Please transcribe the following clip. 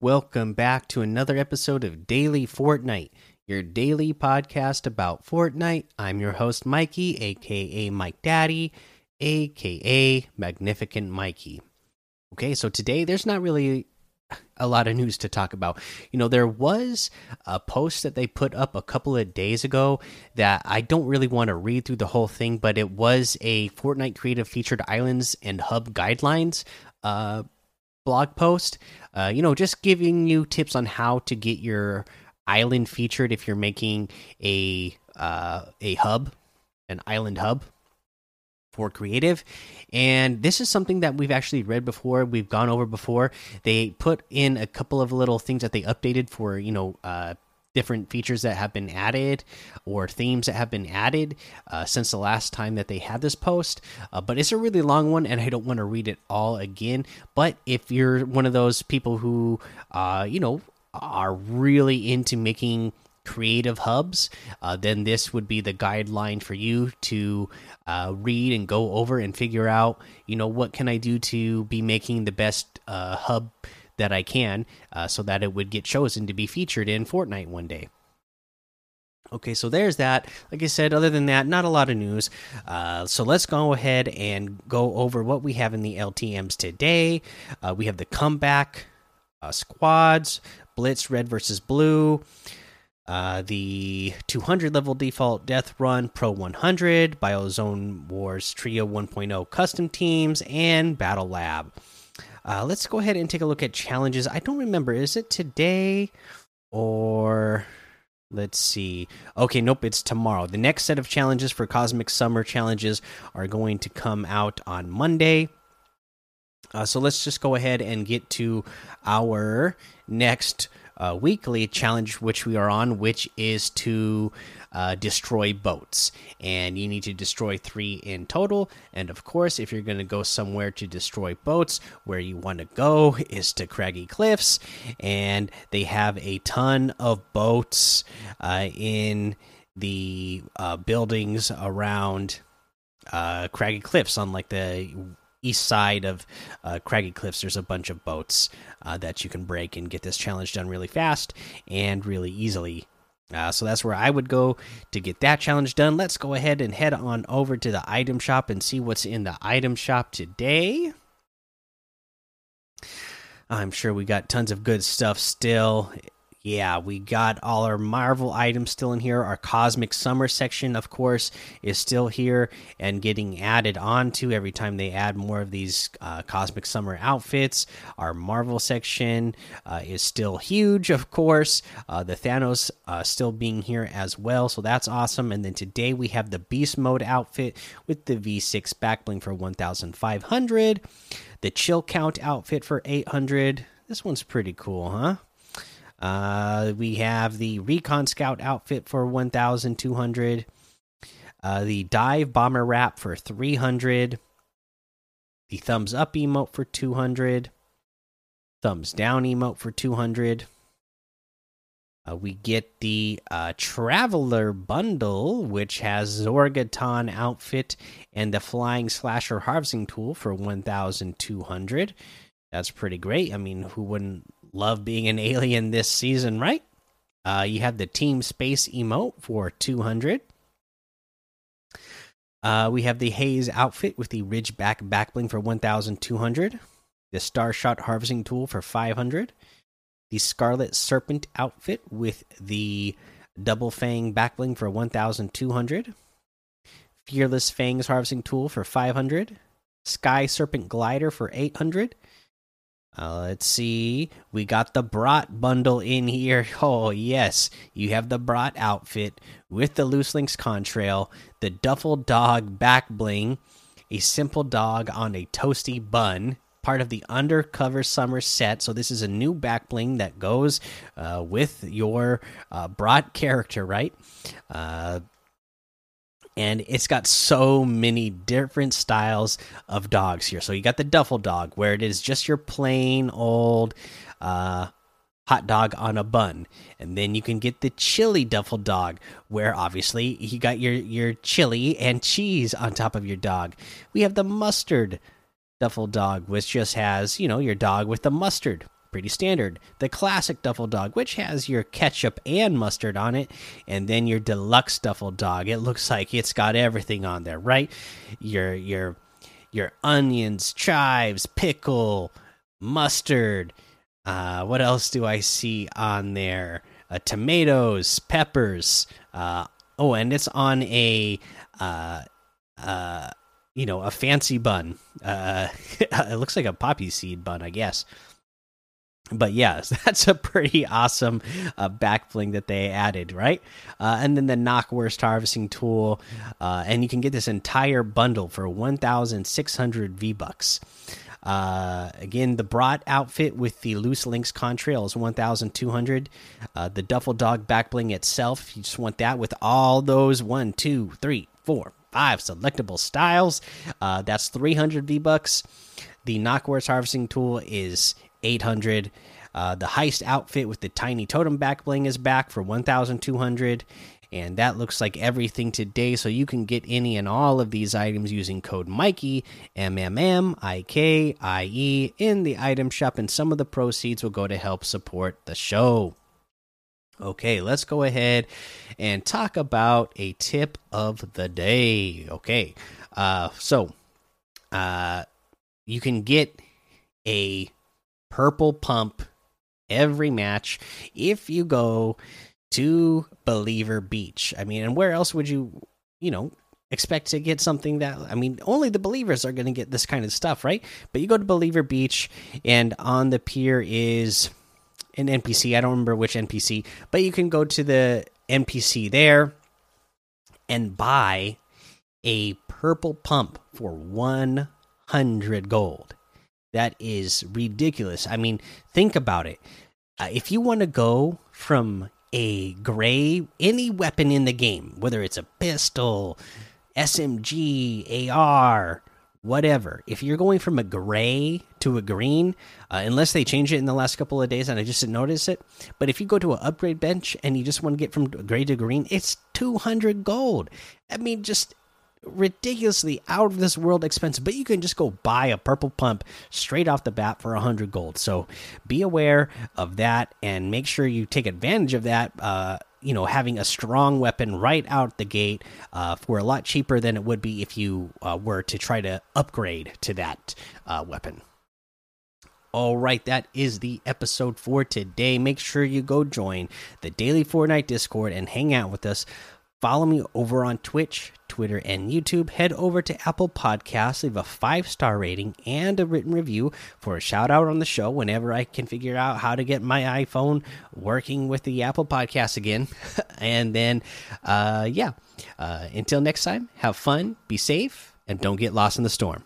Welcome back to another episode of Daily Fortnite, your daily podcast about Fortnite. I'm your host, Mikey, aka Mike Daddy, aka Magnificent Mikey. Okay, so today there's not really a lot of news to talk about. You know, there was a post that they put up a couple of days ago that I don't really want to read through the whole thing, but it was a Fortnite Creative Featured Islands and Hub Guidelines uh, blog post. Uh, you know, just giving you tips on how to get your island featured if you're making a uh, a hub, an island hub for creative. And this is something that we've actually read before. We've gone over before. They put in a couple of little things that they updated for you know uh, different features that have been added or themes that have been added uh, since the last time that they had this post. Uh, but it's a really long one, and I don't want to read it all again. But if you're one of those people who, uh, you know, are really into making creative hubs, uh, then this would be the guideline for you to uh, read and go over and figure out, you know, what can I do to be making the best uh, hub that I can, uh, so that it would get chosen to be featured in Fortnite one day. Okay, so there's that. Like I said, other than that, not a lot of news. Uh, so let's go ahead and go over what we have in the LTMs today. Uh, we have the comeback uh, squads, Blitz Red versus Blue, uh, the 200 level default Death Run Pro 100, Biozone Wars Trio 1.0 custom teams, and Battle Lab. Uh, let's go ahead and take a look at challenges. I don't remember. Is it today or let's see? Okay, nope, it's tomorrow. The next set of challenges for Cosmic Summer challenges are going to come out on Monday. Uh, so let's just go ahead and get to our next uh, weekly challenge, which we are on, which is to uh, destroy boats. And you need to destroy three in total. And of course, if you're going to go somewhere to destroy boats, where you want to go is to Craggy Cliffs. And they have a ton of boats uh, in the uh, buildings around uh, Craggy Cliffs on like the east side of uh, Craggy Cliffs, there's a bunch of boats uh, that you can break and get this challenge done really fast and really easily. Uh, so that's where I would go to get that challenge done. Let's go ahead and head on over to the item shop and see what's in the item shop today. I'm sure we got tons of good stuff still yeah, we got all our Marvel items still in here. Our Cosmic Summer section, of course, is still here and getting added on to every time they add more of these uh, Cosmic Summer outfits. Our Marvel section uh, is still huge, of course. Uh, the Thanos uh, still being here as well, so that's awesome. And then today we have the Beast Mode outfit with the V6 backbling for 1,500. The Chill Count outfit for 800. This one's pretty cool, huh? Uh, we have the Recon Scout outfit for 1,200. Uh, the Dive Bomber Wrap for 300. The Thumbs Up emote for 200. Thumbs Down emote for 200. Uh, we get the uh, Traveler Bundle, which has Zorgoton outfit and the Flying Slasher Harvesting Tool for 1,200. That's pretty great. I mean, who wouldn't love being an alien this season, right? Uh, you have the Team Space emote for 200. Uh, we have the Haze outfit with the Ridgeback backbling for 1,200. The Starshot harvesting tool for 500. The Scarlet Serpent outfit with the Double Fang backbling for 1,200. Fearless Fangs harvesting tool for 500, Sky Serpent glider for 800. Uh, let's see. We got the Brat bundle in here. Oh, yes. You have the Brat outfit with the Loose Links contrail, the Duffel Dog back bling, a simple dog on a toasty bun, part of the Undercover Summer set. So, this is a new back bling that goes uh, with your uh, Brat character, right? And it's got so many different styles of dogs here. So you got the duffel dog, where it is just your plain old uh, hot dog on a bun, and then you can get the chili duffel dog, where obviously you got your your chili and cheese on top of your dog. We have the mustard duffel dog, which just has you know your dog with the mustard pretty standard. The classic duffel dog, which has your ketchup and mustard on it, and then your deluxe duffel dog. It looks like it's got everything on there, right? Your your your onions, chives, pickle, mustard. Uh, what else do I see on there? Uh, tomatoes, peppers. Uh, oh, and it's on a uh, uh, you know a fancy bun. Uh, it looks like a poppy seed bun, I guess but yes, that's a pretty awesome uh, back bling that they added, right? Uh, and then the Knockwurst harvesting tool, uh, and you can get this entire bundle for one thousand six hundred V bucks. Uh, again, the Brat outfit with the loose links contrail is 1,200. Uh, the Duffel Dog back bling itself, you just want that with all those one, two, three, four, five selectable styles, uh, that's 300 V bucks. The Knockwurst harvesting tool is 800. Uh, the heist outfit with the tiny totem back bling is back for 1,200. And that looks like everything today. So you can get any and all of these items using code Mikey, M M M I K I E, in the item shop. And some of the proceeds will go to help support the show. Okay, let's go ahead and talk about a tip of the day. Okay, uh, so uh, you can get a purple pump every match if you go to Believer Beach. I mean, and where else would you, you know, expect to get something that I mean, only the believers are going to get this kind of stuff, right? But you go to Believer Beach and on the pier is an NPC. I don't remember which NPC, but you can go to the NPC there and buy a purple pump for 100 gold. That is ridiculous. I mean, think about it. Uh, if you want to go from a gray, any weapon in the game, whether it's a pistol, SMG, AR, whatever, if you're going from a gray to a green, uh, unless they change it in the last couple of days and I just didn't notice it, but if you go to an upgrade bench and you just want to get from gray to green, it's 200 gold. I mean, just ridiculously out of this world expensive but you can just go buy a purple pump straight off the bat for 100 gold so be aware of that and make sure you take advantage of that uh, you know having a strong weapon right out the gate uh, for a lot cheaper than it would be if you uh, were to try to upgrade to that uh, weapon all right, that is the episode for today. Make sure you go join the Daily Fortnite Discord and hang out with us. Follow me over on Twitch, Twitter, and YouTube. Head over to Apple Podcasts, leave a five star rating and a written review for a shout out on the show whenever I can figure out how to get my iPhone working with the Apple Podcasts again. and then, uh, yeah, uh, until next time, have fun, be safe, and don't get lost in the storm.